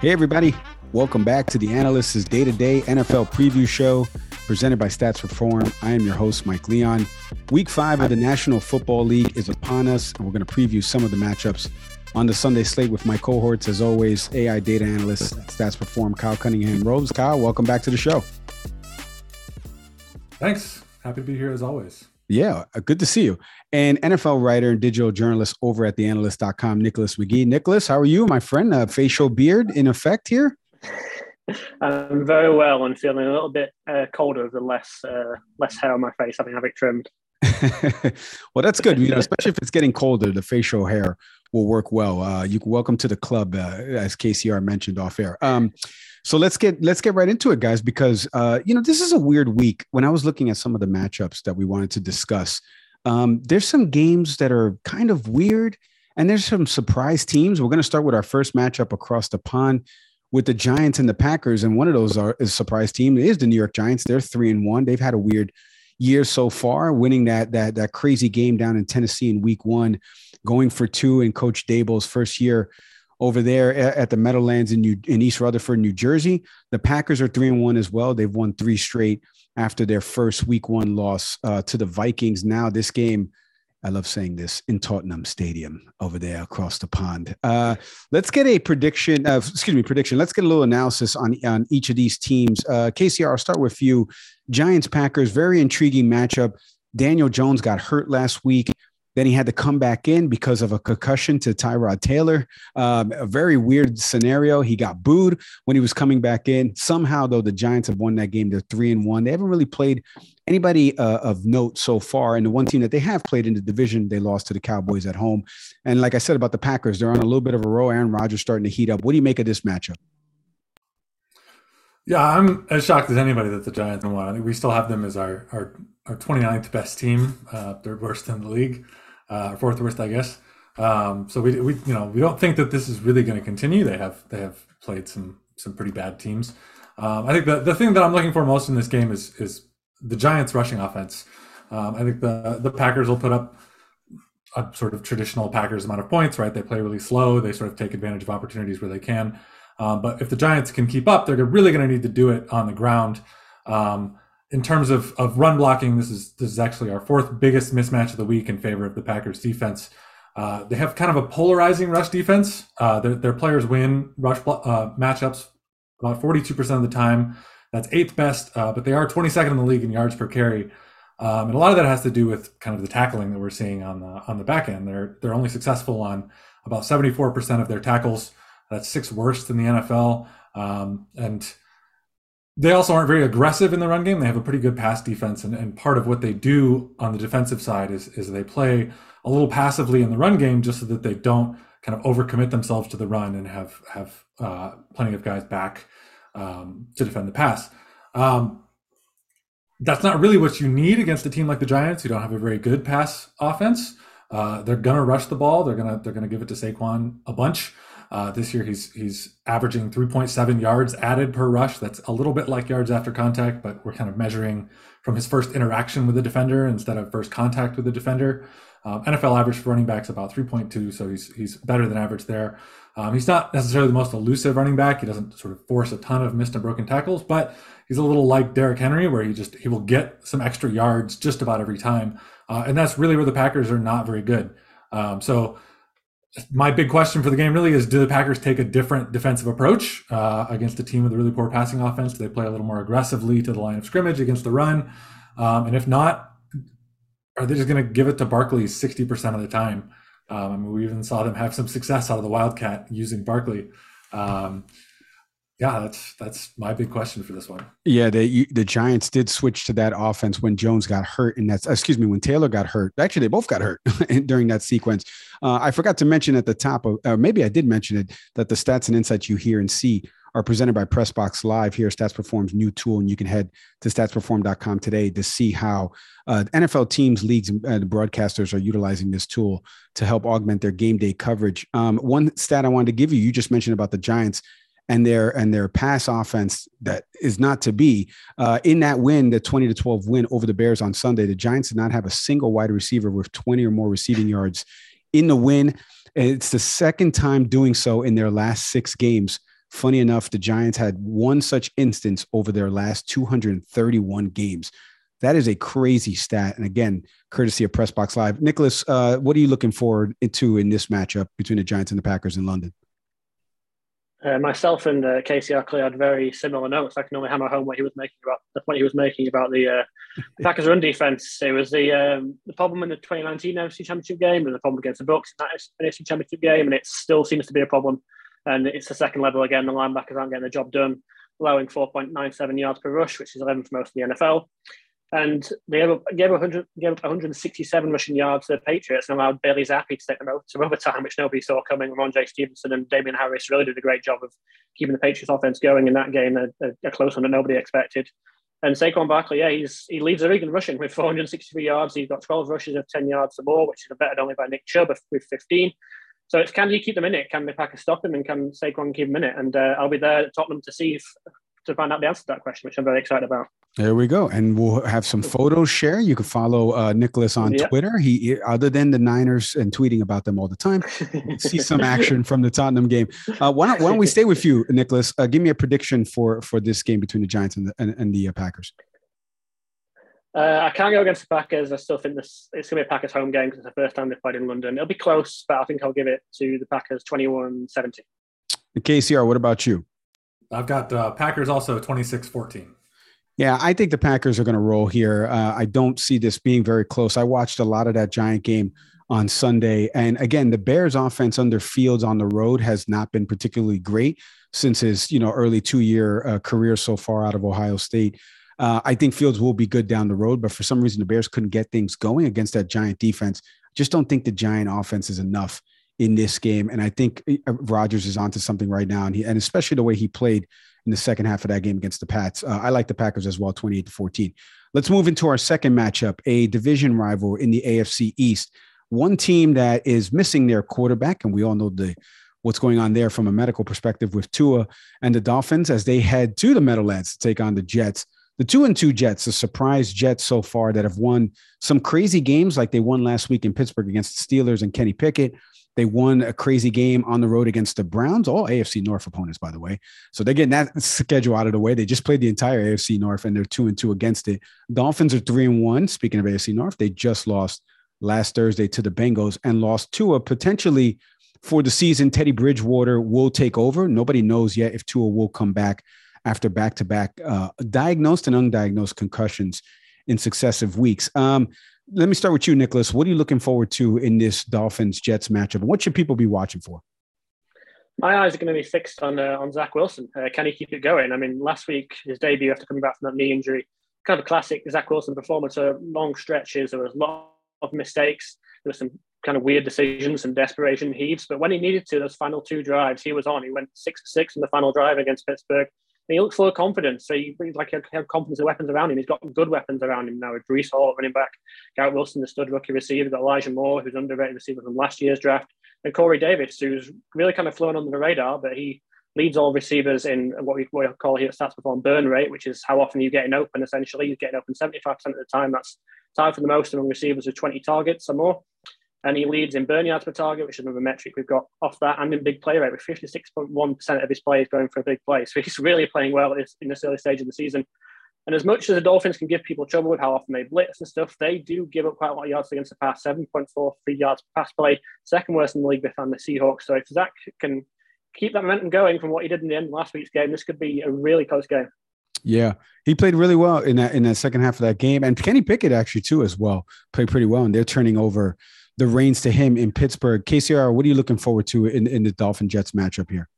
Hey, everybody. Welcome back to the Analyst's Day to Day NFL Preview Show presented by Stats Perform. I am your host, Mike Leon. Week five of the National Football League is upon us, and we're going to preview some of the matchups on the Sunday slate with my cohorts, as always, AI data analyst at Stats Perform, Kyle Cunningham-Rhoads. Kyle, welcome back to the show. Thanks. Happy to be here as always. Yeah, uh, good to see you. And NFL writer and digital journalist over at theanalyst.com, Nicholas McGee. Nicholas, how are you, my friend? Uh, facial beard in effect here? I'm very well and feeling a little bit uh, colder with less uh, less hair on my face, having have it trimmed. well, that's good. You know, especially if it's getting colder, the facial hair will work well. Uh, you can welcome to the club, uh, as KCR mentioned off air. Um, so let's get let's get right into it, guys, because uh, you know this is a weird week. When I was looking at some of the matchups that we wanted to discuss, um, there's some games that are kind of weird, and there's some surprise teams. We're going to start with our first matchup across the pond with the Giants and the Packers, and one of those are is surprise team is the New York Giants. They're three and one. They've had a weird year so far, winning that that that crazy game down in Tennessee in Week One, going for two in Coach Daboll's first year over there at the Meadowlands in New, in East Rutherford, New Jersey. The Packers are three and one as well. They've won three straight after their first Week One loss uh, to the Vikings. Now this game, I love saying this in Tottenham Stadium over there across the pond. Uh, let's get a prediction. Uh, excuse me, prediction. Let's get a little analysis on on each of these teams. Uh, KCR, I'll start with you. Giants Packers, very intriguing matchup. Daniel Jones got hurt last week. Then he had to come back in because of a concussion to Tyrod Taylor. Um, a very weird scenario. He got booed when he was coming back in. Somehow, though, the Giants have won that game. They're three and one. They haven't really played anybody uh, of note so far. And the one team that they have played in the division, they lost to the Cowboys at home. And like I said about the Packers, they're on a little bit of a row. Aaron Rodgers starting to heat up. What do you make of this matchup? Yeah, I'm as shocked as anybody that the Giants won. I think we still have them as our our, our 29th best team, uh, third worst in the league uh, fourth worst, I guess. Um, so we, we, you know, we don't think that this is really going to continue. They have they have played some some pretty bad teams. Um, I think the the thing that I'm looking for most in this game is is the Giants' rushing offense. Um, I think the the Packers will put up a sort of traditional Packers amount of points, right? They play really slow. They sort of take advantage of opportunities where they can. Um, but if the Giants can keep up, they're really going to need to do it on the ground. Um, in terms of, of run blocking, this is this is actually our fourth biggest mismatch of the week in favor of the Packers defense. Uh, they have kind of a polarizing rush defense. Uh, their, their, players win rush uh, matchups about 42% of the time. That's eighth best, uh, but they are 22nd in the league in yards per carry. Um, and a lot of that has to do with kind of the tackling that we're seeing on the on the back end. They're they're only successful on about 74% of their tackles. That's sixth worst in the NFL. Um, and they also aren't very aggressive in the run game. They have a pretty good pass defense, and, and part of what they do on the defensive side is is they play a little passively in the run game just so that they don't kind of overcommit themselves to the run and have have uh, plenty of guys back um, to defend the pass. Um, that's not really what you need against a team like the Giants, who don't have a very good pass offense. Uh, they're gonna rush the ball. They're gonna they're gonna give it to Saquon a bunch. Uh, this year, he's he's averaging 3.7 yards added per rush. That's a little bit like yards after contact, but we're kind of measuring from his first interaction with the defender instead of first contact with the defender. Um, NFL average for running backs about 3.2, so he's he's better than average there. Um, he's not necessarily the most elusive running back. He doesn't sort of force a ton of missed and broken tackles, but he's a little like Derrick Henry, where he just he will get some extra yards just about every time, uh, and that's really where the Packers are not very good. Um, so my big question for the game really is do the Packers take a different defensive approach uh, against a team with a really poor passing offense? Do they play a little more aggressively to the line of scrimmage against the run? Um, and if not, are they just going to give it to Barkley 60% of the time? Um, I mean, we even saw them have some success out of the Wildcat using Barkley. Um, yeah, that's that's my big question for this one. Yeah, the the Giants did switch to that offense when Jones got hurt, and that's excuse me when Taylor got hurt. Actually, they both got hurt during that sequence. Uh, I forgot to mention at the top of, or maybe I did mention it, that the stats and insights you hear and see are presented by Pressbox Live. Here, Stats Perform's new tool, and you can head to statsperform.com today to see how uh, NFL teams, leagues, and uh, broadcasters are utilizing this tool to help augment their game day coverage. Um, one stat I wanted to give you, you just mentioned about the Giants and their and their pass offense that is not to be. Uh, in that win, the 20 to 12 win over the Bears on Sunday, the Giants did not have a single wide receiver with 20 or more receiving yards in the win. It's the second time doing so in their last six games Funny enough, the Giants had one such instance over their last 231 games. That is a crazy stat. And again, courtesy of Press Box Live. Nicholas, uh, what are you looking forward to in this matchup between the Giants and the Packers in London? Uh, myself and uh, KCR Clay had very similar notes. I can only hammer home what he was making about the point he was making about the uh, Packers' run defense. It was the um, the problem in the 2019 NFC Championship game, and the problem against the Bucks in that NFC Championship game, and it still seems to be a problem. And it's the second level again. The linebackers aren't getting the job done, allowing 4.97 yards per rush, which is 11th for most of the NFL. And they gave up, gave, 100, gave up 167 rushing yards to the Patriots and allowed Bailey Zappe to take them over to overtime, which nobody saw coming. Rhamondre Stevenson and Damien Harris really did a great job of keeping the Patriots offense going in that game, a, a close one that nobody expected. And Saquon Barkley, yeah, he's he leads the league in rushing with 463 yards. He's got 12 rushes of 10 yards or more, which is better only by Nick Chubb with 15. So it's can you keep them in it? Can the Packers stop him? And can Saquon keep him in it? And uh, I'll be there at Tottenham to see if to find out the answer to that question, which I'm very excited about. There we go, and we'll have some photos share. You can follow uh, Nicholas on yep. Twitter. He, other than the Niners and tweeting about them all the time, see some action from the Tottenham game. Uh, why don't Why don't we stay with you, Nicholas? Uh, give me a prediction for for this game between the Giants and the, and, and the uh, Packers. Uh, I can't go against the Packers. I still think this it's going to be a Packers home game because it's the first time they've played in London. It'll be close, but I think I'll give it to the Packers 21 17. KCR, what about you? I've got uh, Packers also 26 14. Yeah, I think the Packers are going to roll here. Uh, I don't see this being very close. I watched a lot of that Giant game on Sunday. And again, the Bears offense under Fields on the road has not been particularly great since his, you know, early two year uh, career so far out of Ohio State. Uh, I think Fields will be good down the road, but for some reason the Bears couldn't get things going against that Giant defense. Just don't think the Giant offense is enough in this game. And I think uh, Rodgers is onto something right now, and he and especially the way he played in the second half of that game against the Pats. Uh, I like the Packers as well, 28 to 14. Let's move into our second matchup, a division rival in the AFC East. One team that is missing their quarterback, and we all know the what's going on there from a medical perspective with Tua and the Dolphins as they head to the Meadowlands to take on the Jets. The two and two Jets, the surprise Jets so far that have won some crazy games like they won last week in Pittsburgh against the Steelers and Kenny Pickett. They won a crazy game on the road against the Browns, all AFC North opponents, by the way. So they're getting that schedule out of the way. They just played the entire AFC North and they're two and two against it. Dolphins are three and one. Speaking of AFC North, they just lost last Thursday to the Bengals and lost Tua potentially for the season. Teddy Bridgewater will take over. Nobody knows yet if Tua will come back after back to back diagnosed and undiagnosed concussions in successive weeks. Um, let me start with you, Nicholas. What are you looking forward to in this Dolphins Jets matchup? what should people be watching for? My eyes are going to be fixed on uh, on Zach Wilson. Uh, can he keep it going? I mean, last week his debut after coming back from that knee injury, kind of a classic Zach Wilson performance. A long stretches, there was a lot of mistakes. There were some kind of weird decisions and desperation heaves. But when he needed to, those final two drives, he was on. He went six six in the final drive against Pittsburgh he looks full of confidence. So he brings like have confidence of weapons around him. He's got good weapons around him now with Breece Hall running back, Garrett Wilson, the stud rookie receiver, got Elijah Moore, who's underrated receiver from last year's draft, and Corey Davis, who's really kind of flown under the radar, but he leads all receivers in what we, what we call here at stats perform burn rate, which is how often you're getting open. Essentially, you're getting open 75% of the time. That's tied for the most among receivers with 20 targets or more and he leads in burn yards per target, which is another metric we've got off that, and in big play rate with 56.1% of his players going for a big play. So he's really playing well in this early stage of the season. And as much as the Dolphins can give people trouble with how often they blitz and stuff, they do give up quite a lot of yards against the pass, 7.43 yards per pass play, second worst in the league behind the Seahawks. So if Zach can keep that momentum going from what he did in the end of last week's game, this could be a really close game. Yeah, he played really well in that in that second half of that game, and Kenny Pickett actually too as well played pretty well, and they're turning over the reins to him in Pittsburgh. KCR, what are you looking forward to in, in the Dolphin Jets matchup here?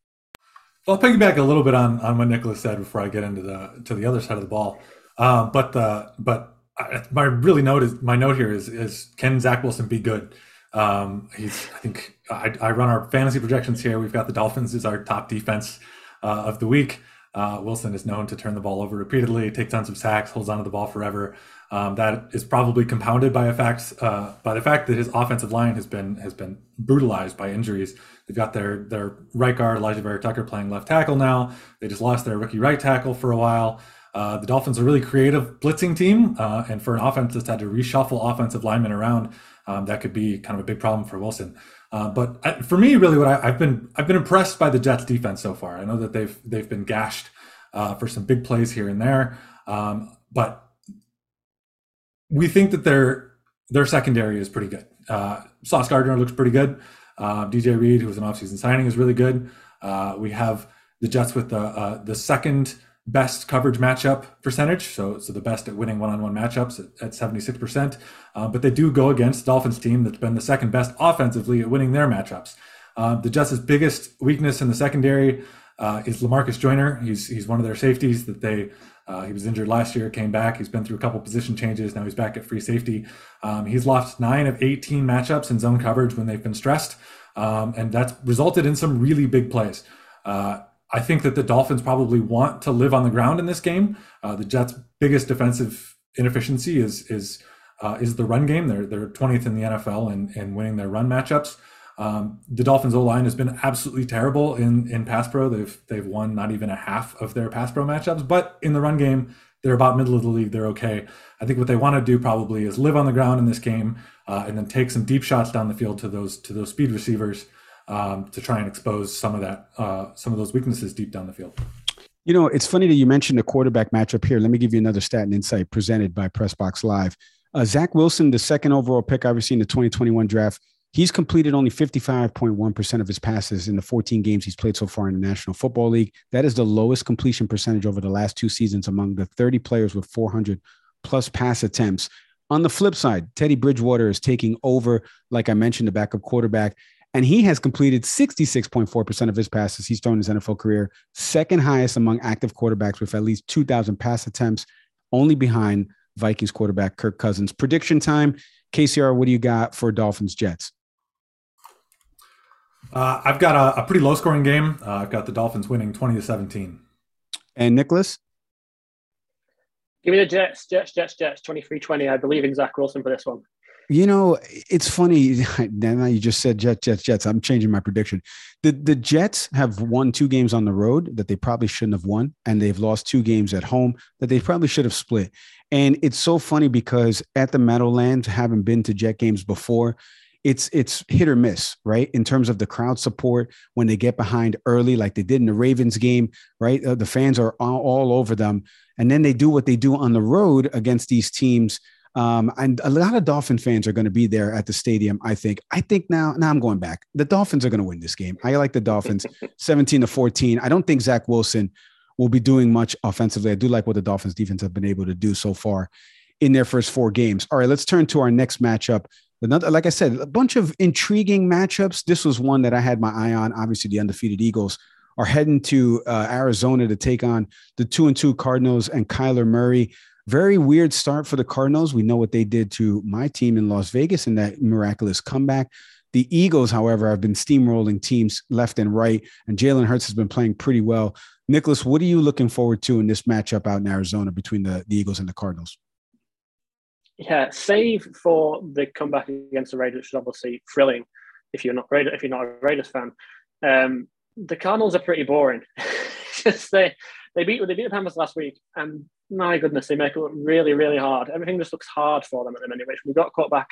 Well, I'll piggyback a little bit on, on what Nicholas said before I get into the to the other side of the ball. Um, but the but I, my really note is my note here is is can Zach Wilson be good? Um, he's I think I, I, run our fantasy projections here. We've got the Dolphins as our top defense uh, of the week. Uh, Wilson is known to turn the ball over repeatedly, take tons of sacks, holds onto the ball forever. Um, that is probably compounded by a fact uh, by the fact that his offensive line has been has been brutalized by injuries. They've got their their right guard Alijah Vera-Tucker playing left tackle now. They just lost their rookie right tackle for a while. Uh, the Dolphins are a really creative blitzing team, uh, and for an offense that's had to reshuffle offensive linemen around, um, that could be kind of a big problem for Wilson. Uh, but I, for me, really, what I, have been I've been impressed by the Jets defense so far. I know that they've they've been gashed uh, for some big plays here and there, um, but we think that their their secondary is pretty good. Uh, Sauce Gardner looks pretty good. Uh, DJ Reed, who was an offseason signing, is really good. Uh, we have the Jets with the uh, the second best coverage matchup percentage, so so the best at winning one-on-one matchups at, 76%. Uh, but they do go against Dolphins team that's been the second best offensively at winning their matchups. Uh, the Jets' biggest weakness in the secondary uh, is Lamarcus Joyner. He's he's one of their safeties that they. Uh, he was injured last year, came back. He's been through a couple position changes. Now he's back at free safety. Um, he's lost nine of 18 matchups in zone coverage when they've been stressed, um, and that's resulted in some really big plays. Uh, I think that the Dolphins probably want to live on the ground in this game. Uh, the Jets' biggest defensive inefficiency is is uh, is the run game. They're they're 20th in the NFL in, in winning their run matchups. Um, the Dolphins' O line has been absolutely terrible in in pass pro. They've they've won not even a half of their pass pro matchups, but in the run game, they're about middle of the league. They're okay. I think what they want to do probably is live on the ground in this game, uh, and then take some deep shots down the field to those to those speed receivers um, to try and expose some of that, uh, some of those weaknesses deep down the field. You know, it's funny that you mentioned the quarterback matchup here. Let me give you another stat and insight presented by Pressbox Live. Uh, Zach Wilson, the second overall pick obviously in the 2021 draft, he's completed only 55.1% of his passes in the 14 games he's played so far in the National Football League. That is the lowest completion percentage over the last two seasons among the 30 players with 400 plus pass attempts. On the flip side, Teddy Bridgewater is taking over, like I mentioned, the backup quarterback. And he has completed 66.4% of his passes he's thrown in his NFL career, second highest among active quarterbacks with at least 2,000 pass attempts, only behind Vikings quarterback Kirk Cousins. Prediction time. KCR, what do you got for Dolphins Jets? Uh, I've got a, a, pretty low scoring game. Uh, I've got the Dolphins winning 20 to 17. And Nicholas? Give me the Jets, Jets, Jets, Jets, 23 20. I believe in Zach Wilson for this one. You know, it's funny. Now you just said Jets, Jets, Jets. I'm changing my prediction. The the Jets have won two games on the road that they probably shouldn't have won, and they've lost two games at home that they probably should have split. And it's so funny because at the Meadowlands, having been to Jet games before, it's it's hit or miss, right? In terms of the crowd support when they get behind early, like they did in the Ravens game, right? Uh, the fans are all, all over them, and then they do what they do on the road against these teams um, and a lot of Dolphin fans are going to be there at the stadium. I think. I think now. Now I'm going back. The Dolphins are going to win this game. I like the Dolphins, 17 to 14. I don't think Zach Wilson will be doing much offensively. I do like what the Dolphins defense have been able to do so far in their first four games. All right, let's turn to our next matchup. Another, like I said, a bunch of intriguing matchups. This was one that I had my eye on. Obviously, the undefeated Eagles are heading to uh, Arizona to take on the two and two Cardinals and Kyler Murray. Very weird start for the Cardinals. We know what they did to my team in Las Vegas in that miraculous comeback. The Eagles, however, have been steamrolling teams left and right, and Jalen Hurts has been playing pretty well. Nicholas, what are you looking forward to in this matchup out in Arizona between the, the Eagles and the Cardinals? Yeah, save for the comeback against the Raiders, which is obviously thrilling if you're not if you're not a Raiders fan. Um, the Cardinals are pretty boring. Just they they beat they beat the Panthers last week, and my goodness, they make it look really, really hard. Everything just looks hard for them at the minute, which we've got caught back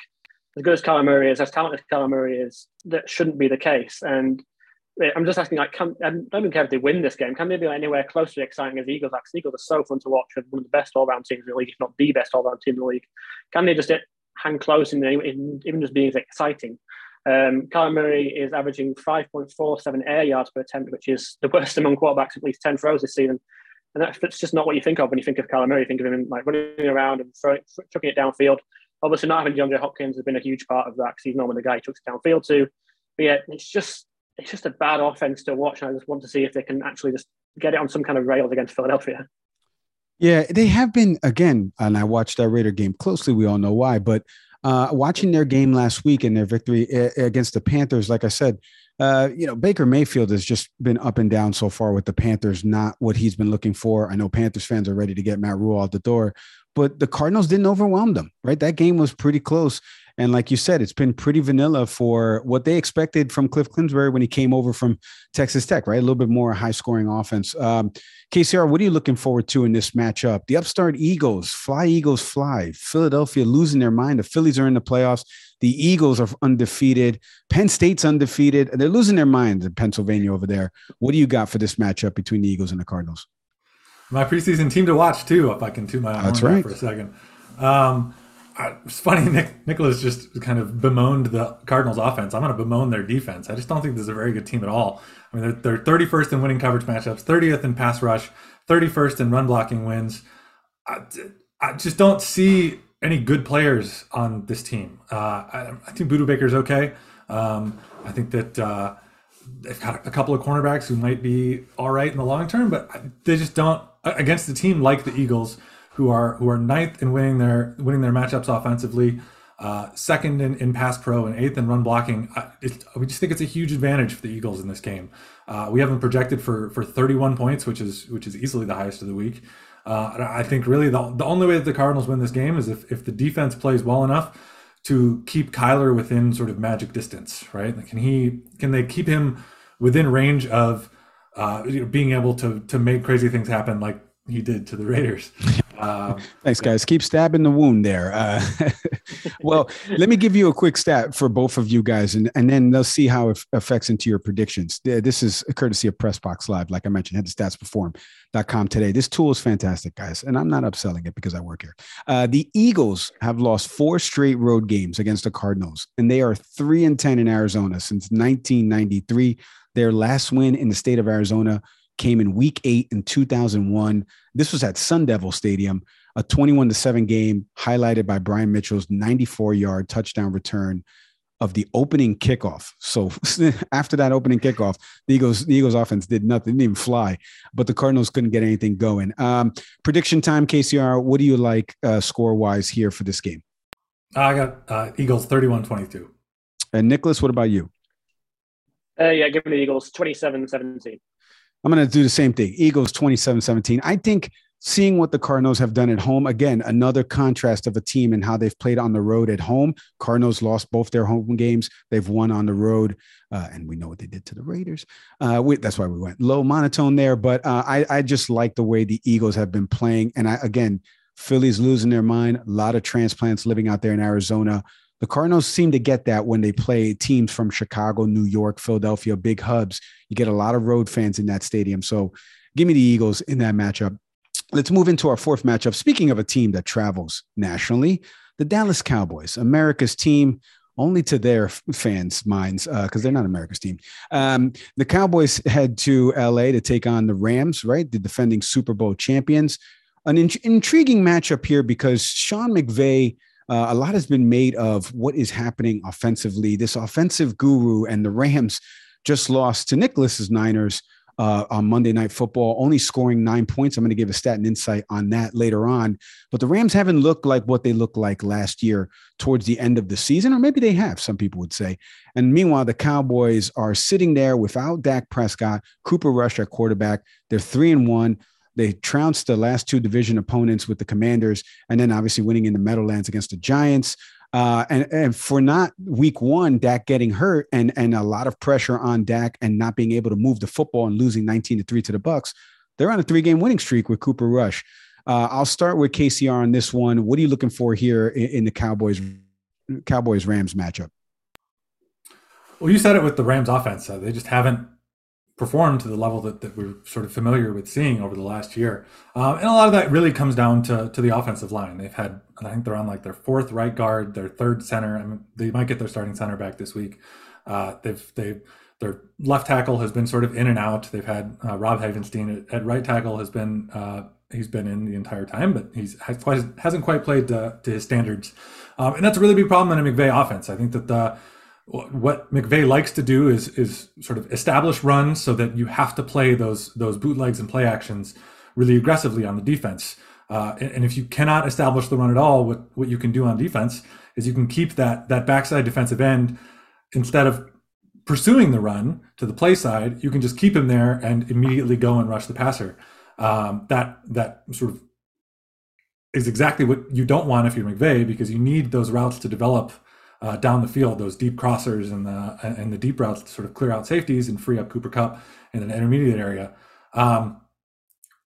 as good as Kyler Murray is, as talented as Kyler Murray is, that shouldn't be the case. And I'm just asking, like, can, I don't even care if they win this game. Can they be anywhere close to exciting as Eagles? Like, Eagles are so fun to watch one of the best all-round teams in the league, if not the best all-round team in the league. Can they just hang close in, even just being exciting? Um, Kyler Murray is averaging 5.47 air yards per attempt, which is the worst among quarterbacks, at least 10 throws this season. And that's, just not what you think of when you think of Kyler Murray. You think of him like running around and throwing, chucking it downfield. Obviously, not having DeAndre Hopkins has been a huge part of that because he's normally the guy who chucks it downfield to. But yeah, it's just it's just a bad offense to watch. And I just want to see if they can actually just get it on some kind of rails against Philadelphia. Yeah, they have been again, and I watched that Raider game closely. We all know why, but uh, watching their game last week and their victory against the Panthers, like I said, uh, you know, Baker Mayfield has just been up and down so far with the Panthers, not what he's been looking for. I know Panthers fans are ready to get Matt Rhule out the door, but the Cardinals didn't overwhelm them, right? That game was pretty close. And like you said, it's been pretty vanilla for what they expected from Cliff Kingsbury when he came over from Texas Tech, right? A little bit more high scoring offense. Um, KCR, what are you looking forward to in this matchup? The upstart Eagles, fly Eagles fly. Philadelphia losing their mind. The Phillies are in the playoffs. The Eagles are undefeated. Penn State's undefeated. They're losing their minds in Pennsylvania over there. What do you got for this matchup between the Eagles and the Cardinals? My preseason team to watch too, if I can toot my That's right. for a second. Um, it's funny, Nick Nicholas just kind of bemoaned the Cardinals' offense. I'm going to bemoan their defense. I just don't think this is a very good team at all. I mean, they're, they're 31st in winning coverage matchups, 30th in pass rush, 31st in run blocking wins. I, I just don't see any good players on this team. Uh, I, I, think Budda Baker's okay. Um, I think that uh, they've got a couple of cornerbacks who might be all right in the long term, but they just don't against a team like the Eagles, who are who are ninth in winning their winning their matchups offensively. Uh, second in, in pass pro and eighth in run blocking. Uh, we just think it's a huge advantage for the Eagles in this game. Uh, we have them projected for for 31 points, which is which is easily the highest of the week. Uh, I think really the, the only way that the Cardinals win this game is if, if the defense plays well enough to keep Kyler within sort of magic distance, right? Can he can they keep him within range of uh, being able to to make crazy things happen like he did to the Raiders. Um, Thanks, guys. Keep stabbing the wound there. Uh, well, let me give you a quick stat for both of you guys, and, and then they'll see how it affects into your predictions. This is a courtesy of PressBox Live. Like I mentioned, head to statsperform.com today. This tool is fantastic, guys, and I'm not upselling it because I work here. Uh, the Eagles have lost four straight road games against the Cardinals, and they are 3 and 10 in Arizona since 1993. Their last win in the state of Arizona came in week eight in 2001. This was at Sun Devil Stadium, a 21 to 7 game highlighted by Brian Mitchell's 94 yard touchdown return of the opening kickoff. So after that opening kickoff, the Eagles, the Eagles offense did nothing, didn't even fly, but the Cardinals couldn't get anything going. Um, prediction time, KCR, what do you like uh, score wise here for this game? I got uh, Eagles 31 22. And Nicholas, what about you? Uh, yeah, give me the Eagles 27 17. I'm going to do the same thing. Eagles 27 17. I think seeing what the Cardinals have done at home, again, another contrast of a team and how they've played on the road at home. Cardinals lost both their home games, they've won on the road. Uh, and we know what they did to the Raiders. Uh, we, that's why we went low monotone there. But uh, I, I just like the way the Eagles have been playing. And I, again, Philly's losing their mind. A lot of transplants living out there in Arizona. The Cardinals seem to get that when they play teams from Chicago, New York, Philadelphia, big hubs. You get a lot of road fans in that stadium. So give me the Eagles in that matchup. Let's move into our fourth matchup. Speaking of a team that travels nationally, the Dallas Cowboys, America's team, only to their fans' minds, because uh, they're not America's team. Um, the Cowboys head to LA to take on the Rams, right? The defending Super Bowl champions. An in- intriguing matchup here because Sean McVay uh, a lot has been made of what is happening offensively. This offensive guru and the Rams just lost to Nicholas's Niners uh, on Monday Night Football, only scoring nine points. I'm going to give a stat and insight on that later on. But the Rams haven't looked like what they looked like last year towards the end of the season, or maybe they have, some people would say. And meanwhile, the Cowboys are sitting there without Dak Prescott, Cooper Rush at quarterback. They're three and one. They trounced the last two division opponents with the Commanders, and then obviously winning in the Meadowlands against the Giants. Uh, and, and for not week one, Dak getting hurt and and a lot of pressure on Dak and not being able to move the football and losing 19 to 3 to the Bucks, they're on a three-game winning streak with Cooper Rush. Uh, I'll start with KCR on this one. What are you looking for here in, in the Cowboys Cowboys Rams matchup? Well, you said it with the Rams offense. Uh, they just haven't perform to the level that, that we're sort of familiar with seeing over the last year. Um, and a lot of that really comes down to, to the offensive line. They've had, I think they're on like their fourth right guard, their third center. I mean, they might get their starting center back this week. Uh, they've, they their left tackle has been sort of in and out. They've had uh, Rob Havenstein at, at, right tackle has been, uh, he's been in the entire time, but he's quite, hasn't quite played to, to his standards. Um, and that's a really big problem in a McVay offense. I think that the, what McVay likes to do is is sort of establish runs so that you have to play those those bootlegs and play actions really aggressively on the defense. Uh, and, and, if you cannot establish the run at all, what what you can do on defense is you can keep that that backside defensive end instead of pursuing the run to the play side, you can just keep him there and immediately go and rush the passer. Um, that that sort of is exactly what you don't want if you're McVay because you need those routes to develop uh, down the field, those deep crossers and the and the deep routes to sort of clear out safeties and free up Cooper Kupp in an intermediate area. Um,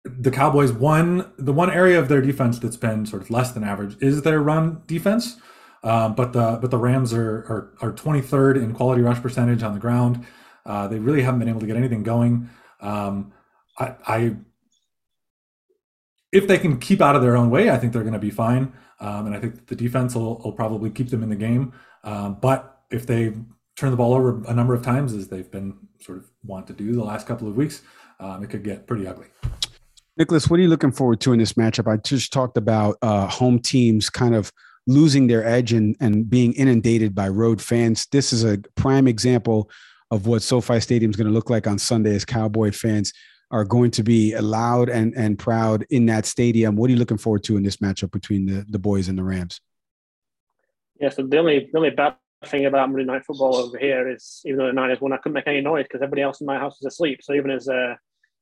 the Cowboys one the one area of their defense that's been sort of less than average is their run defense. Um, but the but the Rams are, are, are 23rd in quality rush percentage on the ground. Uh, they really haven't been able to get anything going. Um, I, I, if they can keep out of their own way, I think they're going to be fine. Um, and I think the defense will, will, probably keep them in the game. Um, but if they turn the ball over a number of times, as they've been sort of want to do the last couple of weeks, um, it could get pretty ugly. Nicholas, what are you looking forward to in this matchup? I just talked about uh, home teams kind of losing their edge and, and being inundated by road fans. This is a prime example of what SoFi Stadium is going to look like on Sunday as Cowboy fans are going to be loud and, and proud in that stadium. What are you looking forward to in this matchup between the, the boys and the Rams? Yeah, so the only, the only bad thing about Monday Night Football over here is even though the Niners won, I couldn't make any noise because everybody else in my house was asleep. So even as uh,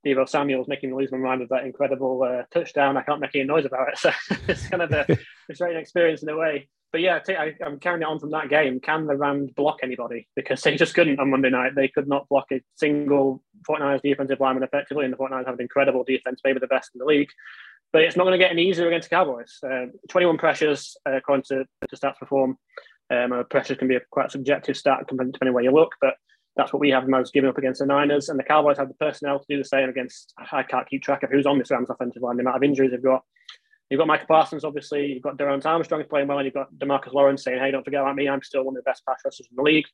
Deebo Samuel's making me lose my mind with that incredible uh, touchdown. I can't make any noise about it. So it's kind of a frustrating experience in a way. But yeah, I, am carrying it on from that game. Can the Rams block anybody? Because they just couldn't on Monday night. They could not block a single 49ers defensive lineman effectively, and the 49ers have an incredible defense, maybe the best in the league. But it's not going to get any easier against the Cowboys. Uh, 21 pressures, uh, according to, stats perform. Um, pressures can be a quite subjective stat depending where you look, but that's what we have most given up against the Niners. And the Cowboys have the personnel to do the same against. I can't keep track of who's on this Rams offensive line, the amount of injuries they've got. You've got Micah Parsons, obviously. You've got Dorance Armstrong playing well, and you've got Demarcus Lawrence saying, "Hey, don't forget about me. I'm still one of the best pass rushers in the league."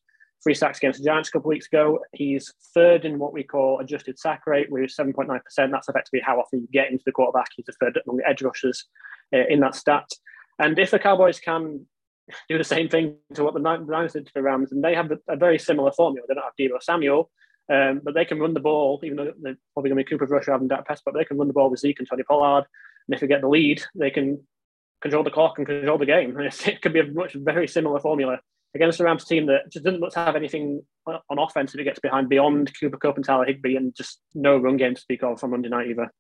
Three sacks against the Giants a couple weeks ago. He's third in what we call adjusted sack rate, with 7.9%. That's effectively how often you get into the quarterback. He's the third among the edge rushers uh, in that stat. And if the Cowboys can do the same thing to what the Niners did to the Rams, and they have a very similar formula. They don't have Deebo Samuel, um, but they can run the ball, even though they're probably going to be Cooper Rush rather than Dak Prescott. They can run the ball with Zeke and Tony Pollard, and if they get the lead, they can control the clock and control the game. And it could be a much very similar formula against the Rams team that just doesn't look to have anything on offense if it gets behind beyond Cooper Kupp and Tyler Higbee, and just no run game to speak of from Monday night either.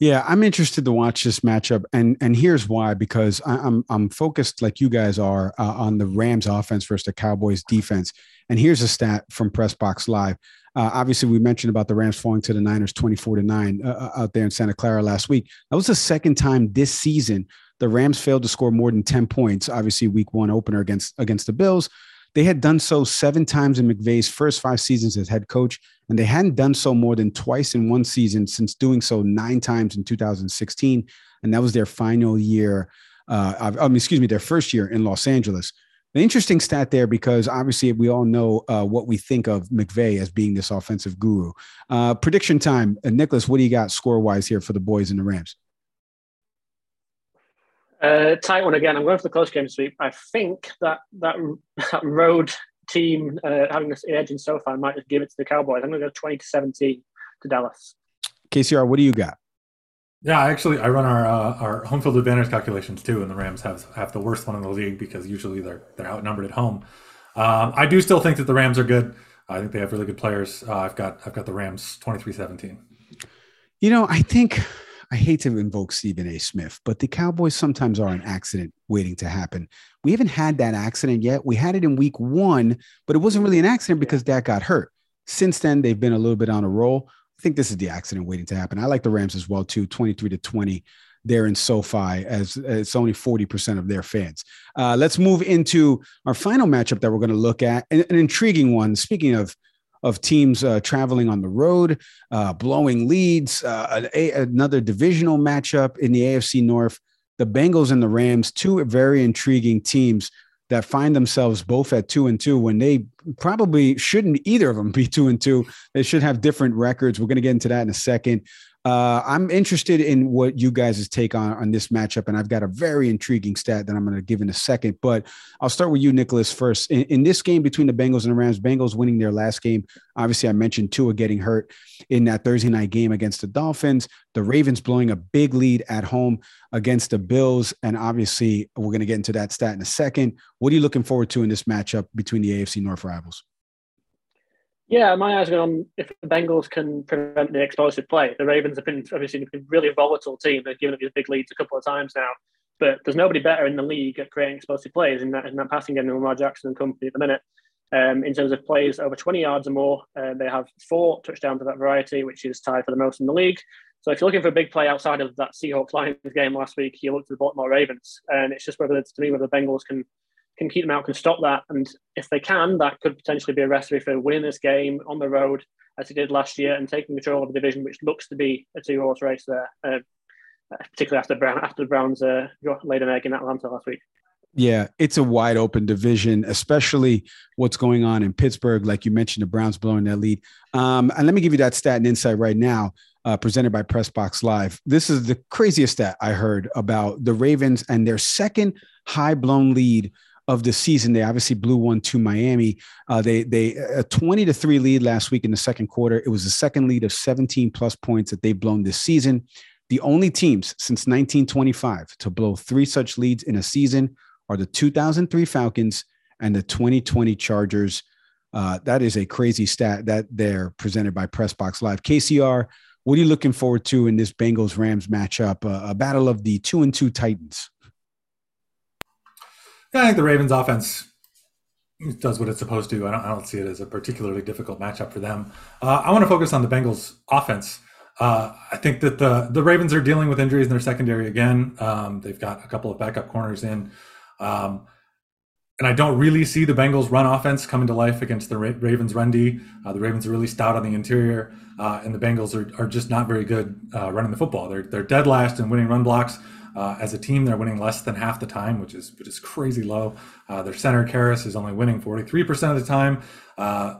Yeah, I'm interested to watch this matchup, and and here's why: because I, am I'm focused like you guys are uh, on the Rams offense versus the Cowboys defense. And here's a stat from Press Box Live. Uh, obviously, we mentioned about the Rams falling to the Niners 24 to nine uh, uh, out there in Santa Clara last week. That was the second time this season the Rams failed to score more than 10 points. Obviously, Week One opener against against the Bills. They had done so seven times in McVay's first five seasons as head coach, and they hadn't done so more than twice in one season since doing so nine times in 2016. And that was their final year, uh, I mean, excuse me, their first year in Los Angeles. An interesting stat there because obviously we all know uh, what we think of McVay as being this offensive guru. Uh, prediction time, uh, Nicholas, what do you got score wise here for the boys and the Rams? Uh, tight one again. I'm going for the close game sweep. I think that that, that road team uh, having this edge in SoFi might just give it to the Cowboys. I'm going to go 20 to 17 to Dallas. KCR, what do you got? Yeah, actually, I run our uh, our home field advantage calculations too, and the Rams have have the worst one in the league because usually they're they're outnumbered at home. Um, I do still think that the Rams are good. I think they have really good players. Uh, I've got I've got the Rams 23-17. You know, I think I hate to invoke Stephen A. Smith, but the Cowboys sometimes are an accident waiting to happen. We haven't had that accident yet. We had it in week one, but it wasn't really an accident because Dak got hurt. Since then, they've been a little bit on a roll. I think this is the accident waiting to happen. I like the Rams as well, too, 23 to 20 there in SoFi, as it's only 40% of their fans. Uh, let's move into our final matchup that we're going to look at, an, an intriguing one. Speaking of of teams uh, traveling on the road, uh, blowing leads, uh, a, another divisional matchup in the AFC North. The Bengals and the Rams, two very intriguing teams that find themselves both at two and two when they probably shouldn't either of them be two and two. They should have different records. We're going to get into that in a second. Uh, I'm interested in what you guys' take on, on this matchup, and I've got a very intriguing stat that I'm going to give in a second. But I'll start with you, Nicholas, first. In, in, this game between the Bengals and the Rams, Bengals winning their last game. Obviously, I mentioned Tua getting hurt in that Thursday night game against the Dolphins. The Ravens blowing a big lead at home against the Bills, and obviously, we're going to get into that stat in a second. What are you looking forward to in this matchup between the AFC North rivals? Yeah, my eyes are on if the Bengals can prevent the explosive play. The Ravens have been obviously a really volatile team. They've given up these big leads a couple of times now. But there's nobody better in the league at creating explosive plays in that, in that passing game than Lamar Jackson and company at the minute. Um, in terms of plays over 20 yards or more, uh, they have four touchdowns of that variety, which is tied for the most in the league. So if you're looking for a big play outside of that Seahawks Lions game last week, you look to the Baltimore Ravens, and it's just whether it's to me whether the Bengals can can keep them out, can stop that, and if they can, that could potentially be a recipe for winning this game on the road as he did last year and taking control of the division, which looks to be a two horse race there, uh, particularly after Brown after the Browns uh, laid an egg in Atlanta last week. Yeah, it's a wide open division, especially what's going on in Pittsburgh. Like you mentioned, the Browns blowing that lead. Um, and let me give you that stat and insight right now, uh, presented by Pressbox Live. This is the craziest stat I heard about the Ravens and their second high blown lead of the season. They obviously blew one to Miami. Uh, they they a 20 to 3 lead last week in the second quarter. It was the second lead of 17 plus points that they've blown this season. The only teams since 1925 to blow three such leads in a season are the 2003 Falcons and the 2020 Chargers. Uh, that is a crazy stat that they're presented by Pressbox Live. KCR, what are you looking forward to in this Bengals Rams matchup? Uh, a battle of the two and two Titans. I think the Ravens offense does what it's supposed to. I don't, I don't see it as a particularly difficult matchup for them. Uh, I want to focus on the Bengals offense. Uh, I think that the the Ravens are dealing with injuries in their secondary again. Um, they've got a couple of backup corners in, um, and I don't really see the Bengals' run offense coming to life against the Ra- Ravens' run D. Uh, the Ravens are really stout on the interior, uh, and the Bengals are, are just not very good uh, running the football. They're they're dead last in winning run blocks. Uh, as a team, they're winning less than half the time, which is which is crazy low. Uh, their center Karras is only winning 43% of the time. Uh,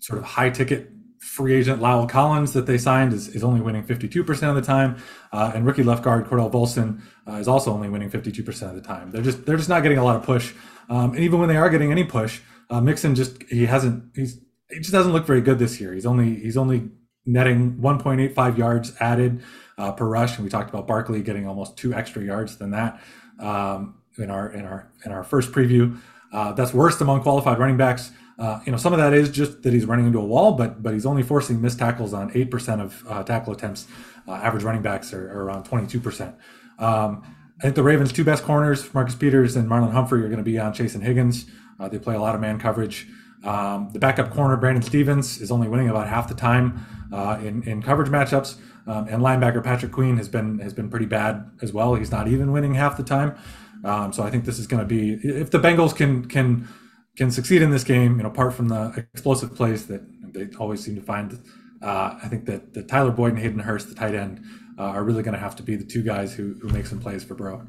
sort of high ticket free agent La'el Collins that they signed is, is only winning 52% of the time, uh, and rookie left guard Cordell Volson uh, is also only winning 52% of the time. They're just they're just not getting a lot of push, um, and even when they are getting any push, uh, Mixon just he hasn't he's he just doesn't look very good this year. He's only he's only netting 1.85 yards added uh, per rush, and we talked about Barkley getting almost two extra yards than that um, in our in our in our first preview. Uh, that's worst among qualified running backs. Uh, you know, some of that is just that he's running into a wall, but but he's only forcing missed tackles on eight percent of uh, tackle attempts. Uh, average running backs are, are around twenty two percent. Um, I think the Ravens' two best corners, Marcus Peters and Marlon Humphrey, are going to be on Chase and Higgins. Uh, they play a lot of man coverage. Um, the backup corner, Brandon Stephens, is only winning about half the time uh, in, in coverage matchups. Um, and linebacker Patrick Queen has been has been pretty bad as well. He's not even winning half the time. Um, so I think this is going to be if the Bengals can can can succeed in this game, you know, apart from the explosive plays that they always seem to find. Uh, I think that, that Tyler Boyd and Hayden Hurst, the tight end, uh, are really going to have to be the two guys who who make some plays for Burrow.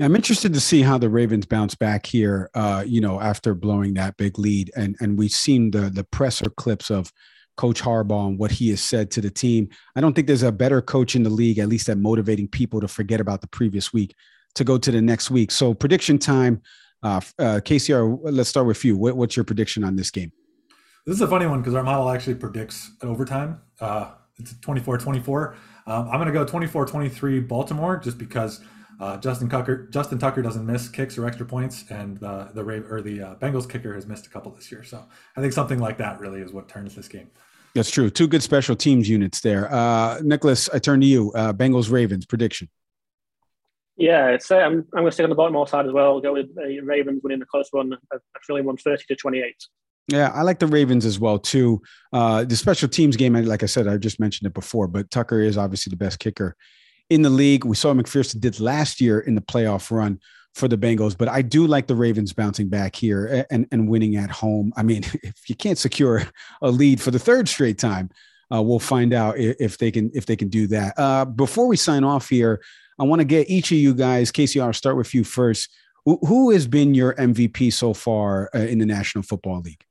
I'm interested to see how the Ravens bounce back here. Uh, you know, after blowing that big lead, and and we've seen the the presser clips of Coach Harbaugh and what he has said to the team. I don't think there's a better coach in the league, at least at motivating people to forget about the previous week to go to the next week. So prediction time, uh, uh, KCR. Let's start with you. What, what's your prediction on this game? This is a funny one because our model actually predicts an overtime. Uh, it's 24-24. Um, I'm going to go 24-23 Baltimore just because uh, Justin Tucker Justin Tucker doesn't miss kicks or extra points, and the the or the uh, Bengals kicker has missed a couple this year. So I think something like that really is what turns this game. That's true. Two good special teams units there. Uh, Nicholas, I turn to you. Uh, Bengals Ravens prediction. Yeah, it's, uh, I'm, I'm going to stick on the Baltimore side as well. Go with uh, Ravens winning the close one. I feeling one 30 to 28. Yeah, I like the Ravens as well too. Uh, the special teams game, like I said, I just mentioned it before, but Tucker is obviously the best kicker in the league. We saw McPherson did last year in the playoff run for the Bengals, but I do like the Ravens bouncing back here and, and winning at home. I mean, if you can't secure a lead for the third straight time, uh, we'll find out if they can if they can do that. Uh, before we sign off here, I want to get each of you guys, Casey, I'll start with you first. Who, has been your MVP so far uh, in the National Football League?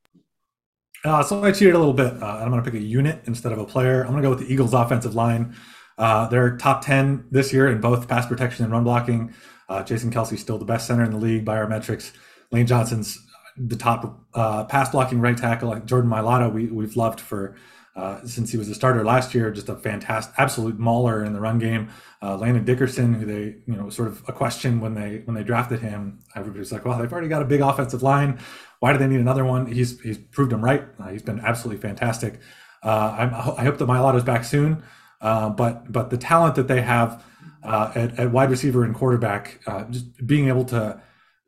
Uh, so I cheated a little bit. Uh, I'm going to pick a unit instead of a player. I'm going to go with the Eagles' offensive line. Uh, they're top 10 this year in both pass protection and run blocking. Uh, Jason Kelce's still the best center in the league by our metrics. Lane Johnson's the top uh, pass blocking right tackle. Like Jordan Mailata, we, we've loved for uh, since he was a starter last year. Just a fantastic, absolute mauler in the run game. Uh, Landon Dickerson, who they, you know, sort of a question when they when they drafted him. Everybody's like, well, they've already got a big offensive line. Why do they need another one? He's he's proved them right. Uh, he's been absolutely fantastic. Uh, i hope that Mailata's back soon. Uh, but but the talent that they have uh, at, at, wide receiver and quarterback, uh, just being able to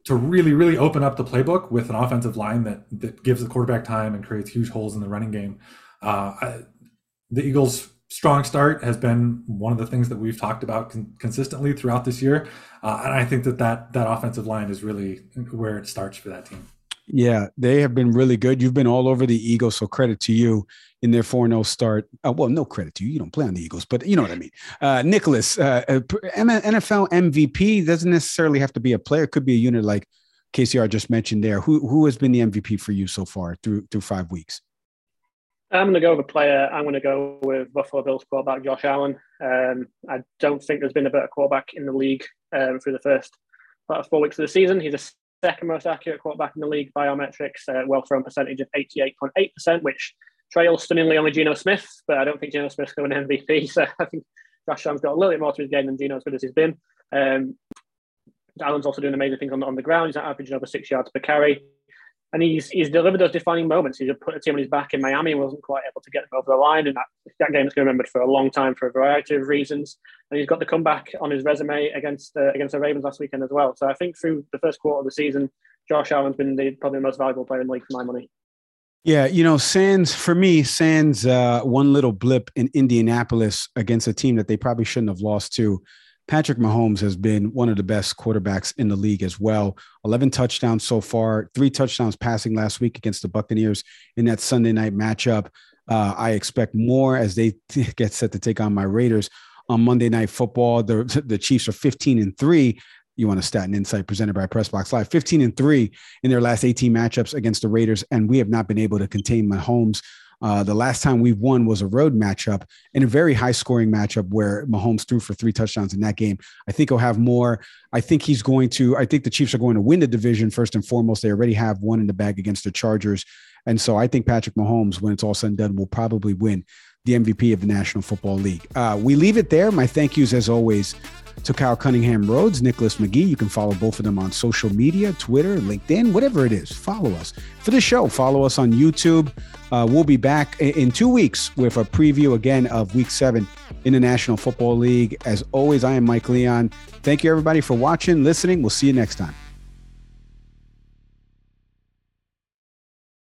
to really really open up the playbook with an offensive line that that gives the quarterback time and creates huge holes in the running game. Uh, I, the Eagles' strong start has been one of the things that we've talked about con- consistently throughout this year, uh, and I think that that that offensive line is really where it starts for that team. Yeah, they have been really good. You've been all over the Eagles, so credit to you in their 4 0 start. Uh, well, no credit to you. You don't play on the Eagles, but you know what I mean. Uh, Nicholas, uh, NFL MVP doesn't necessarily have to be a player, it could be a unit like KCR just mentioned there. Who, who has been the MVP for you so far through, through five weeks? I'm going to go with a player. I'm going to go with Buffalo Bills quarterback Josh Allen. Um, I don't think there's been a better quarterback in the league um, through the first four weeks of the season. He's a second most accurate quarterback in the league by biometrics, uh, well thrown percentage of 88.8%, which trails stunningly only Geno Smith, but I don't think Geno Smith's going to MVP. So I think Josh Allen's got a little bit more to his game than Geno, as good as he's been. Um, Allen's also doing amazing things on, on the ground. He's averaging over six yards per carry and he's he's delivered those defining moments. He's put a team on his back in Miami and wasn't quite able to get them over the line, and that that game is going to be remembered for a long time for a variety of reasons. And he's got the comeback on his resume against uh, against the Ravens last weekend as well. So I think through the first quarter of the season, Josh Allen's been the, probably the most valuable player in the league for my money. Yeah, you know, Sands for me, Sands uh, one little blip in Indianapolis against a team that they probably shouldn't have lost to Patrick Mahomes has been one of the best quarterbacks in the league as well. 11 touchdowns so far, three touchdowns passing last week against the Buccaneers in that Sunday night matchup. Uh, I expect more as they get set to take on my Raiders on Monday Night Football. The, the Chiefs are 15 and three. You want a stat and insight presented by Pressbox Live 15 and three in their last 18 matchups against the Raiders. And we have not been able to contain Mahomes. Uh, the last time we won was a road matchup in a very high scoring matchup where Mahomes threw for three touchdowns in that game. I think he'll have more. I think he's going to, I think the Chiefs are going to win the division first and foremost. They already have one in the bag against the Chargers. And so I think Patrick Mahomes, when it's all said and done, will probably win the MVP of the National Football League. Uh, we leave it there. My thank yous, as always, to Kyle Cunningham-Rhoads, Nicholas McGee. You can follow both of them on social media, Twitter, LinkedIn, whatever it is. Follow us. For the show, follow us on YouTube. Uh, we'll be back in two weeks with a preview again of week seven in the National Football League. As always, I am Mike Leon. Thank you, everybody, for watching, listening. We'll see you next time.